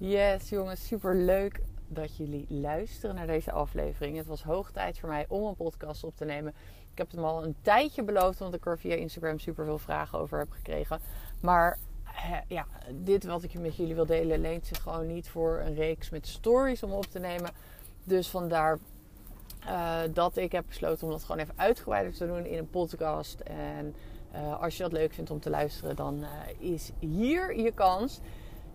Yes, jongens, super leuk dat jullie luisteren naar deze aflevering. Het was hoog tijd voor mij om een podcast op te nemen. Ik heb het al een tijdje beloofd, want ik er via Instagram super veel vragen over heb gekregen. Maar ja, dit wat ik met jullie wil delen leent zich gewoon niet voor een reeks met stories om op te nemen. Dus vandaar uh, dat ik heb besloten om dat gewoon even uitgebreider te doen in een podcast. En uh, als je dat leuk vindt om te luisteren, dan uh, is hier je kans.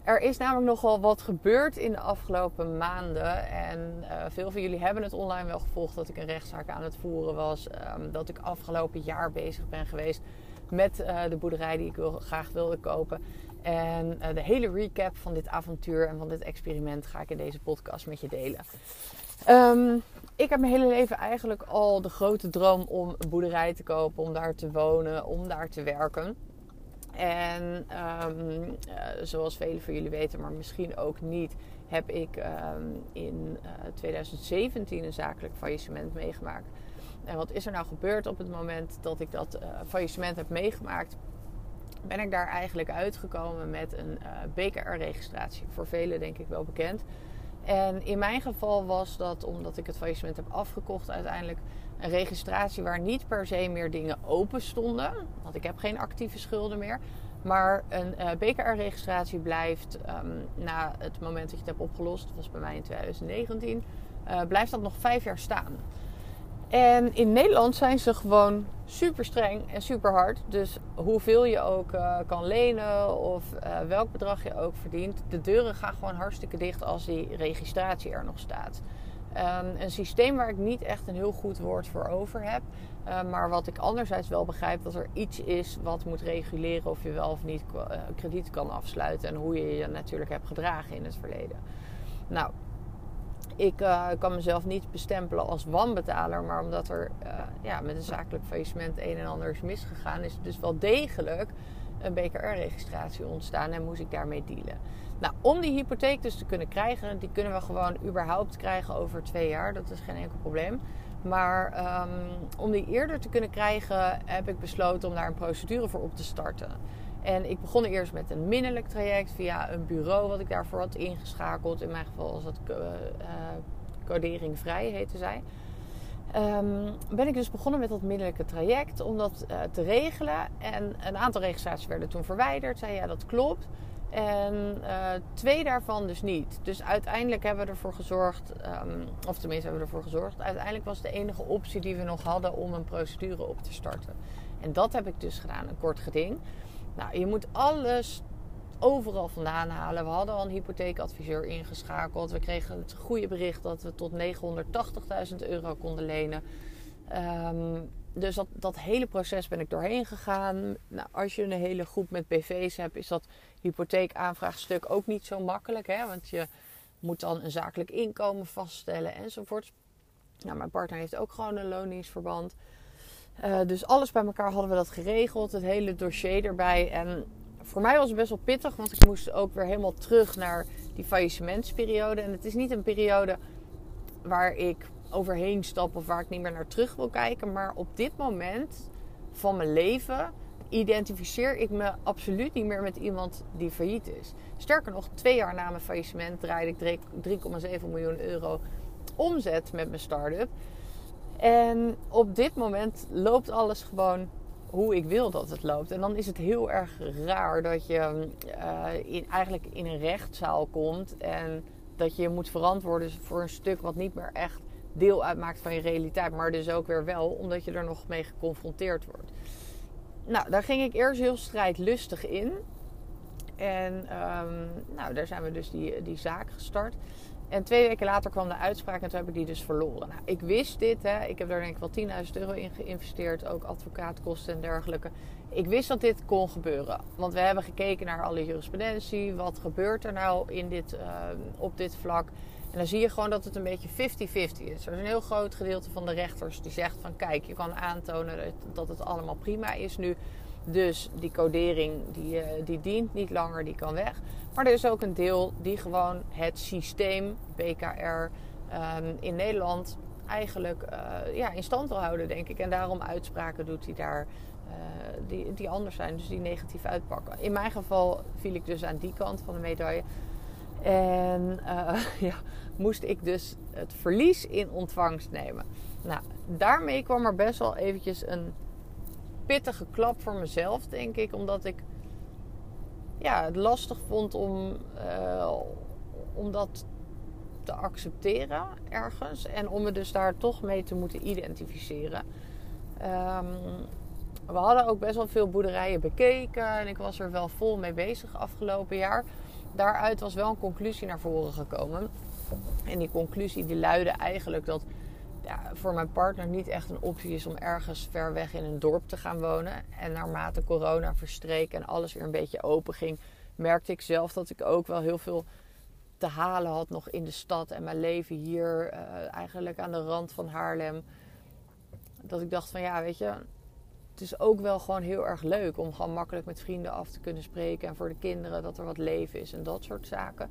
Er is namelijk nogal wat gebeurd in de afgelopen maanden. En uh, veel van jullie hebben het online wel gevolgd dat ik een rechtszaak aan het voeren was. Um, dat ik afgelopen jaar bezig ben geweest met uh, de boerderij die ik wil, graag wilde kopen. En uh, de hele recap van dit avontuur en van dit experiment ga ik in deze podcast met je delen. Um, ik heb mijn hele leven eigenlijk al de grote droom om een boerderij te kopen, om daar te wonen, om daar te werken. En um, uh, zoals velen van jullie weten, maar misschien ook niet, heb ik um, in uh, 2017 een zakelijk faillissement meegemaakt. En wat is er nou gebeurd op het moment dat ik dat uh, faillissement heb meegemaakt? Ben ik daar eigenlijk uitgekomen met een BKR-registratie. Voor velen denk ik wel bekend. En in mijn geval was dat omdat ik het faillissement heb afgekocht uiteindelijk een registratie waar niet per se meer dingen open stonden. Want ik heb geen actieve schulden meer. Maar een uh, BKR-registratie blijft um, na het moment dat je het hebt opgelost, dat was bij mij in 2019, uh, blijft dat nog vijf jaar staan. En in Nederland zijn ze gewoon super streng en super hard. Dus hoeveel je ook uh, kan lenen of uh, welk bedrag je ook verdient, de deuren gaan gewoon hartstikke dicht als die registratie er nog staat. Um, een systeem waar ik niet echt een heel goed woord voor over heb. Uh, maar wat ik anderzijds wel begrijp dat er iets is wat moet reguleren of je wel of niet krediet kan afsluiten. En hoe je je natuurlijk hebt gedragen in het verleden. Nou, ik uh, kan mezelf niet bestempelen als wanbetaler, maar omdat er uh, ja, met een zakelijk faillissement een en ander is misgegaan, is dus wel degelijk een BKR-registratie ontstaan en moest ik daarmee dealen. Nou, om die hypotheek dus te kunnen krijgen, die kunnen we gewoon überhaupt krijgen over twee jaar, dat is geen enkel probleem. Maar um, om die eerder te kunnen krijgen, heb ik besloten om daar een procedure voor op te starten. En ik begon eerst met een minnelijk traject via een bureau wat ik daarvoor had ingeschakeld. In mijn geval was dat uh, uh, codering vrij, heette zij. Um, ben ik dus begonnen met dat minnelijke traject om dat uh, te regelen. En een aantal registraties werden toen verwijderd. Zei ja, dat klopt. En twee daarvan dus niet. Dus uiteindelijk hebben we ervoor gezorgd, um, of tenminste hebben we ervoor gezorgd. Uiteindelijk was de enige optie die we nog hadden om een procedure op te starten. En dat heb ik dus gedaan, een kort geding. Nou, je moet alles overal vandaan halen. We hadden al een hypotheekadviseur ingeschakeld. We kregen het goede bericht dat we tot 980.000 euro konden lenen. Um, dus dat, dat hele proces ben ik doorheen gegaan. Nou, als je een hele groep met BV's hebt, is dat hypotheekaanvraagstuk ook niet zo makkelijk. Hè? Want je moet dan een zakelijk inkomen vaststellen enzovoort. Nou, mijn partner heeft ook gewoon een loningsverband. Uh, dus alles bij elkaar hadden we dat geregeld. Het hele dossier erbij. En voor mij was het best wel pittig, want ik moest ook weer helemaal terug naar die faillissementsperiode. En het is niet een periode waar ik overheen stap of waar ik niet meer naar terug wil kijken. Maar op dit moment van mijn leven identificeer ik me absoluut niet meer met iemand die failliet is. Sterker nog, twee jaar na mijn faillissement draaide ik 3,7 miljoen euro omzet met mijn start-up. En op dit moment loopt alles gewoon hoe ik wil dat het loopt. En dan is het heel erg raar dat je uh, in, eigenlijk in een rechtszaal komt en dat je moet verantwoorden voor een stuk wat niet meer echt deel uitmaakt van je realiteit, maar dus ook weer wel, omdat je er nog mee geconfronteerd wordt. Nou, daar ging ik eerst heel strijdlustig in. En um, nou, daar zijn we dus die, die zaak gestart. En twee weken later kwam de uitspraak en toen heb ik die dus verloren. Nou, ik wist dit, hè. ik heb daar denk ik wel 10.000 euro in geïnvesteerd, ook advocaatkosten en dergelijke. Ik wist dat dit kon gebeuren, want we hebben gekeken naar alle jurisprudentie. Wat gebeurt er nou in dit, uh, op dit vlak? En dan zie je gewoon dat het een beetje 50-50 is. Er is een heel groot gedeelte van de rechters die zegt van kijk, je kan aantonen dat het allemaal prima is nu. Dus die codering die, uh, die dient niet langer, die kan weg. Maar er is ook een deel die gewoon het systeem BKR ehm, in Nederland eigenlijk uh, ja, in stand wil houden, denk ik. En daarom uitspraken doet die daar uh, die, die anders zijn, dus die negatief uitpakken. In mijn geval viel ik dus aan die kant van de medaille. En ja, moest ik dus het verlies in ontvangst nemen. Nou, daarmee kwam er best wel eventjes een pittige klap voor mezelf, denk ik. Omdat ik ja, het lastig vond om, uh, om dat te accepteren ergens. En om me dus daar toch mee te moeten identificeren. Um, we hadden ook best wel veel boerderijen bekeken. En ik was er wel vol mee bezig afgelopen jaar. Daaruit was wel een conclusie naar voren gekomen. En die conclusie die luidde eigenlijk dat voor mijn partner niet echt een optie is om ergens ver weg in een dorp te gaan wonen. En naarmate corona verstreek en alles weer een beetje open ging, merkte ik zelf dat ik ook wel heel veel te halen had nog in de stad. En mijn leven hier uh, eigenlijk aan de rand van Haarlem. Dat ik dacht van ja, weet je, het is ook wel gewoon heel erg leuk om gewoon makkelijk met vrienden af te kunnen spreken. En voor de kinderen dat er wat leven is en dat soort zaken.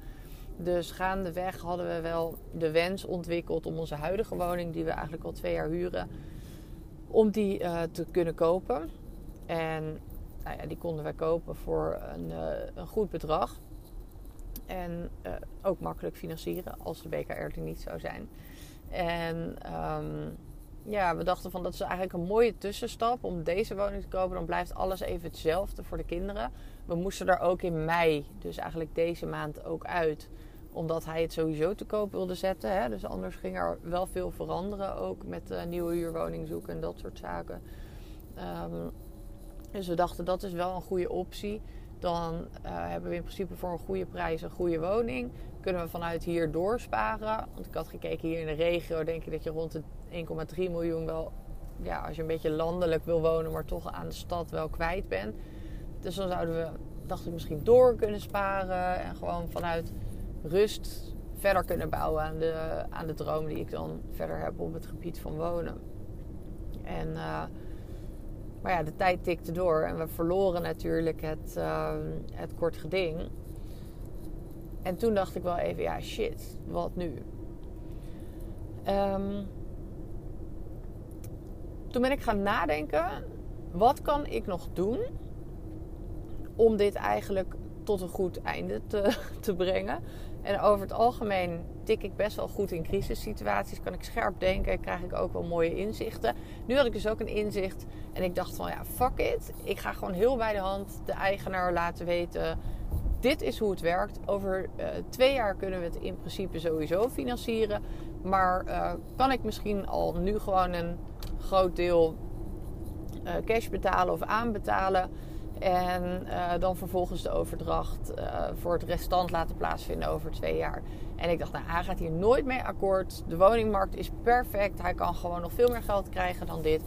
Dus gaandeweg hadden we wel de wens ontwikkeld om onze huidige woning, die we eigenlijk al twee jaar huren, om die uh, te kunnen kopen. En nou ja, die konden wij kopen voor een, uh, een goed bedrag. En uh, ook makkelijk financieren als de BKR er niet zou zijn. En um, ja, we dachten van dat is eigenlijk een mooie tussenstap om deze woning te kopen. Dan blijft alles even hetzelfde voor de kinderen. We moesten er ook in mei, dus eigenlijk deze maand ook uit. Omdat hij het sowieso te koop wilde zetten. Hè? Dus anders ging er wel veel veranderen. Ook met uh, nieuwe huurwoning zoeken en dat soort zaken. Um, dus we dachten dat is wel een goede optie. Dan uh, hebben we in principe voor een goede prijs een goede woning. Kunnen we vanuit hier doorsparen. Want ik had gekeken hier in de regio, denk ik dat je rond de 1,3 miljoen wel, ja, als je een beetje landelijk wil wonen, maar toch aan de stad wel kwijt bent. Dus dan zouden we, dacht ik, misschien door kunnen sparen en gewoon vanuit rust verder kunnen bouwen aan de, aan de droom die ik dan verder heb op het gebied van wonen. En, uh, maar ja, de tijd tikte door en we verloren natuurlijk het, uh, het kort geding. En toen dacht ik wel even, ja shit, wat nu? Um, toen ben ik gaan nadenken: wat kan ik nog doen om dit eigenlijk tot een goed einde te, te brengen? En over het algemeen tik ik best wel goed in crisissituaties. Kan ik scherp denken, krijg ik ook wel mooie inzichten. Nu had ik dus ook een inzicht en ik dacht van ja, fuck it. Ik ga gewoon heel bij de hand de eigenaar laten weten. Dit is hoe het werkt. Over uh, twee jaar kunnen we het in principe sowieso financieren. Maar uh, kan ik misschien al nu gewoon een groot deel uh, cash betalen of aanbetalen. En uh, dan vervolgens de overdracht uh, voor het restant laten plaatsvinden over twee jaar. En ik dacht, nou, hij gaat hier nooit mee akkoord. De woningmarkt is perfect. Hij kan gewoon nog veel meer geld krijgen dan dit.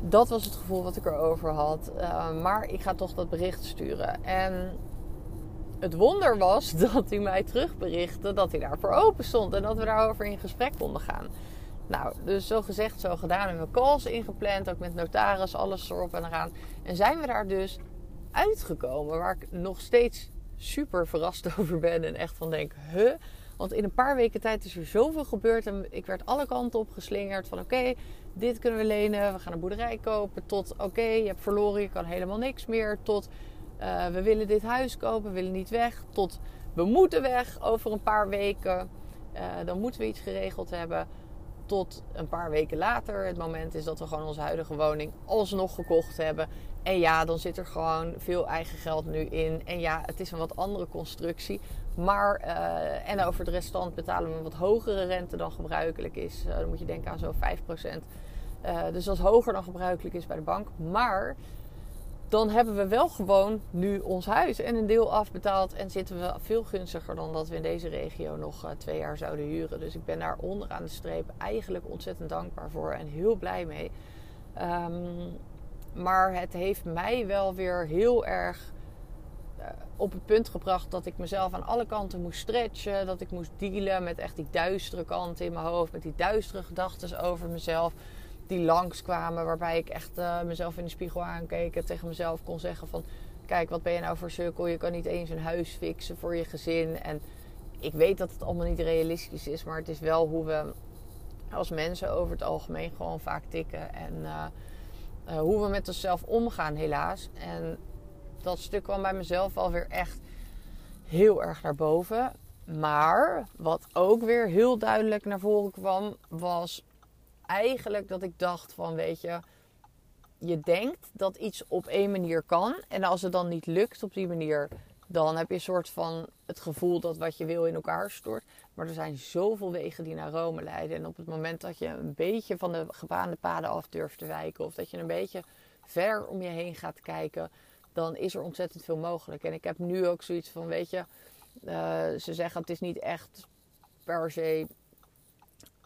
Dat was het gevoel wat ik erover had. Uh, maar ik ga toch dat bericht sturen. En het wonder was dat hij mij terugberichtte dat hij daarvoor open stond. En dat we daarover in gesprek konden gaan. Nou, dus zo gezegd, zo gedaan. Hebben we calls ingepland, ook met notaris, alles erop en eraan. En zijn we daar dus uitgekomen, waar ik nog steeds super verrast over ben. En echt van denk, huh? Want in een paar weken tijd is er zoveel gebeurd. En ik werd alle kanten op geslingerd. Van oké, dit kunnen we lenen. We gaan een boerderij kopen. Tot oké, je hebt verloren. Je kan helemaal niks meer. Tot uh, we willen dit huis kopen. We willen niet weg. Tot we moeten weg over een paar weken. Uh, dan moeten we iets geregeld hebben tot een paar weken later. Het moment is dat we gewoon onze huidige woning alsnog gekocht hebben. En ja, dan zit er gewoon veel eigen geld nu in. En ja, het is een wat andere constructie. Maar, uh, en over de restant betalen we een wat hogere rente dan gebruikelijk is. Uh, dan moet je denken aan zo'n 5%. Uh, dus dat is hoger dan gebruikelijk is bij de bank. Maar dan hebben we wel gewoon nu ons huis en een deel afbetaald. En zitten we veel gunstiger dan dat we in deze regio nog uh, twee jaar zouden huren. Dus ik ben daar onderaan de streep eigenlijk ontzettend dankbaar voor en heel blij mee. Um, maar het heeft mij wel weer heel erg uh, op het punt gebracht dat ik mezelf aan alle kanten moest stretchen. Dat ik moest dealen met echt die duistere kanten in mijn hoofd. Met die duistere gedachten over mezelf die langskwamen. Waarbij ik echt uh, mezelf in de spiegel aankeek en tegen mezelf kon zeggen van... Kijk, wat ben je nou voor sukkel? Je kan niet eens een huis fixen voor je gezin. En ik weet dat het allemaal niet realistisch is. Maar het is wel hoe we als mensen over het algemeen gewoon vaak tikken. En uh, uh, hoe we met onszelf omgaan helaas. En dat stuk kwam bij mezelf alweer echt heel erg naar boven. Maar wat ook weer heel duidelijk naar voren kwam, was eigenlijk dat ik dacht van, weet je, je denkt dat iets op één manier kan. En als het dan niet lukt op die manier, dan heb je een soort van het gevoel dat wat je wil in elkaar stort. Maar er zijn zoveel wegen die naar Rome leiden. En op het moment dat je een beetje van de gebaande paden af durft te wijken, of dat je een beetje ver om je heen gaat kijken, dan is er ontzettend veel mogelijk. En ik heb nu ook zoiets van, weet je, uh, ze zeggen het is niet echt per se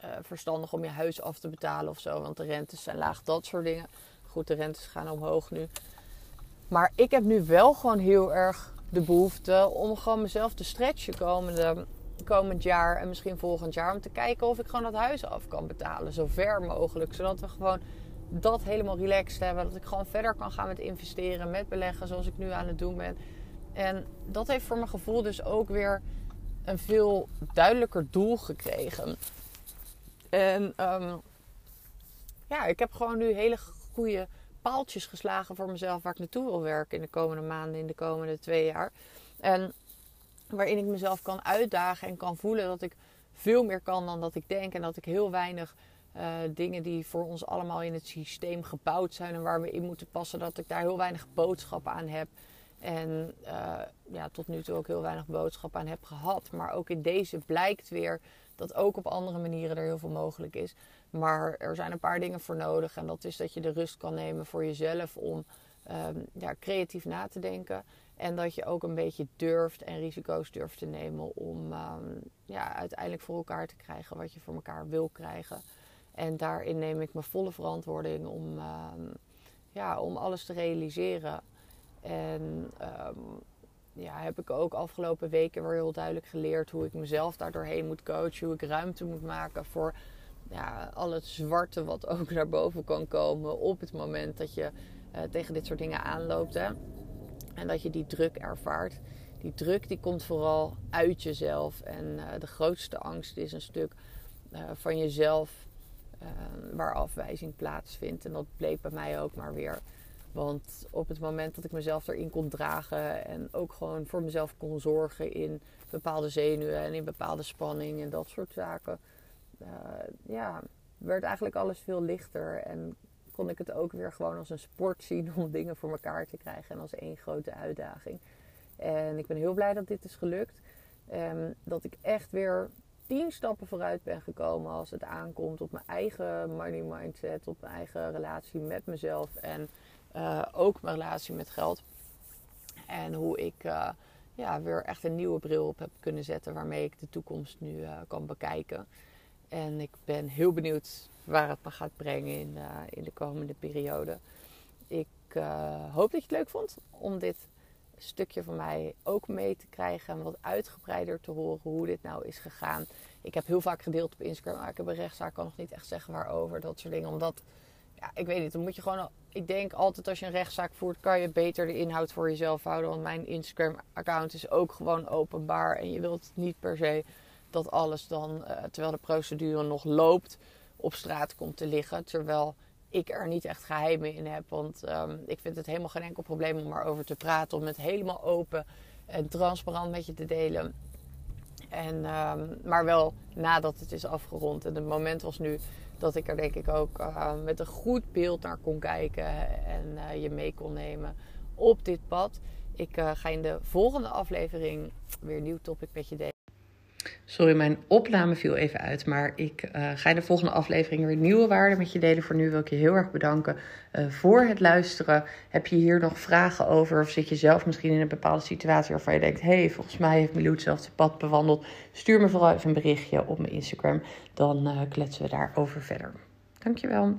uh, verstandig om je huis af te betalen of zo, want de rentes zijn laag, dat soort dingen. Goed, de rentes gaan omhoog nu. Maar ik heb nu wel gewoon heel erg de behoefte om gewoon mezelf te stretchen komende, komend jaar en misschien volgend jaar. Om te kijken of ik gewoon dat huis af kan betalen. Zo ver mogelijk. Zodat we gewoon dat helemaal relaxed hebben. Dat ik gewoon verder kan gaan met investeren, met beleggen zoals ik nu aan het doen ben. En dat heeft voor mijn gevoel dus ook weer een veel duidelijker doel gekregen. En um, ja, ik heb gewoon nu hele goede paaltjes geslagen voor mezelf waar ik naartoe wil werken in de komende maanden, in de komende twee jaar. En waarin ik mezelf kan uitdagen en kan voelen dat ik veel meer kan dan dat ik denk. En dat ik heel weinig uh, dingen die voor ons allemaal in het systeem gebouwd zijn en waar we in moeten passen, dat ik daar heel weinig boodschap aan heb. En uh, ja, tot nu toe ook heel weinig boodschap aan heb gehad. Maar ook in deze blijkt weer dat ook op andere manieren er heel veel mogelijk is. Maar er zijn een paar dingen voor nodig. En dat is dat je de rust kan nemen voor jezelf om um, ja, creatief na te denken. En dat je ook een beetje durft en risico's durft te nemen om um, ja, uiteindelijk voor elkaar te krijgen wat je voor elkaar wil krijgen. En daarin neem ik mijn volle verantwoording om, um, ja, om alles te realiseren. En ja, heb ik ook afgelopen weken weer heel duidelijk geleerd hoe ik mezelf daar doorheen moet coachen. Hoe ik ruimte moet maken voor ja, al het zwarte wat ook naar boven kan komen op het moment dat je uh, tegen dit soort dingen aanloopt. Hè? En dat je die druk ervaart. Die druk die komt vooral uit jezelf. En uh, de grootste angst is een stuk uh, van jezelf waar afwijzing plaatsvindt. En dat bleek bij mij ook maar weer. Want op het moment dat ik mezelf erin kon dragen en ook gewoon voor mezelf kon zorgen in bepaalde zenuwen en in bepaalde spanning en dat soort zaken, uh, ja, werd eigenlijk alles veel lichter. En kon ik het ook weer gewoon als een sport zien om dingen voor elkaar te krijgen en als één grote uitdaging. En ik ben heel blij dat dit is gelukt. Um, dat ik echt weer tien stappen vooruit ben gekomen als het aankomt op mijn eigen money mindset, op mijn eigen relatie met mezelf en uh, ook mijn relatie met geld. En hoe ik uh, ja, weer echt een nieuwe bril op heb kunnen zetten waarmee ik de toekomst nu uh, kan bekijken. En ik ben heel benieuwd waar het me gaat brengen in, in de komende periode. Ik hoop dat je het leuk vond om dit stukje van mij ook mee te krijgen en wat uitgebreider te horen hoe dit nou is gegaan. Ik heb heel vaak gedeeld op Instagram, maar ik heb een rechtszaak, kan nog niet echt zeggen waarover, dat soort dingen. Omdat, ja, ik weet niet, dan moet je gewoon ik denk altijd als je een rechtszaak voert, kan je beter de inhoud voor jezelf houden. Want mijn Instagram-account is ook gewoon openbaar. En je wilt niet per se dat alles dan, uh, terwijl de procedure nog loopt, op straat komt te liggen. Terwijl ik er niet echt geheimen in heb. Want um, ik vind het helemaal geen enkel probleem om erover te praten. Om het helemaal open en transparant met je te delen. En, um, maar wel nadat het is afgerond. En het moment was nu dat ik er denk ik ook uh, met een goed beeld naar kon kijken en uh, je mee kon nemen op dit pad. Ik uh, ga in de volgende aflevering weer een nieuw topic met je delen. Sorry, mijn opname viel even uit. Maar ik uh, ga in de volgende aflevering weer nieuwe waarden met je delen. Voor nu wil ik je heel erg bedanken uh, voor het luisteren. Heb je hier nog vragen over? Of zit je zelf misschien in een bepaalde situatie waarvan je denkt: hé, hey, volgens mij heeft Milou hetzelfde pad bewandeld? Stuur me vooral even een berichtje op mijn Instagram. Dan uh, kletsen we daarover verder. Dankjewel.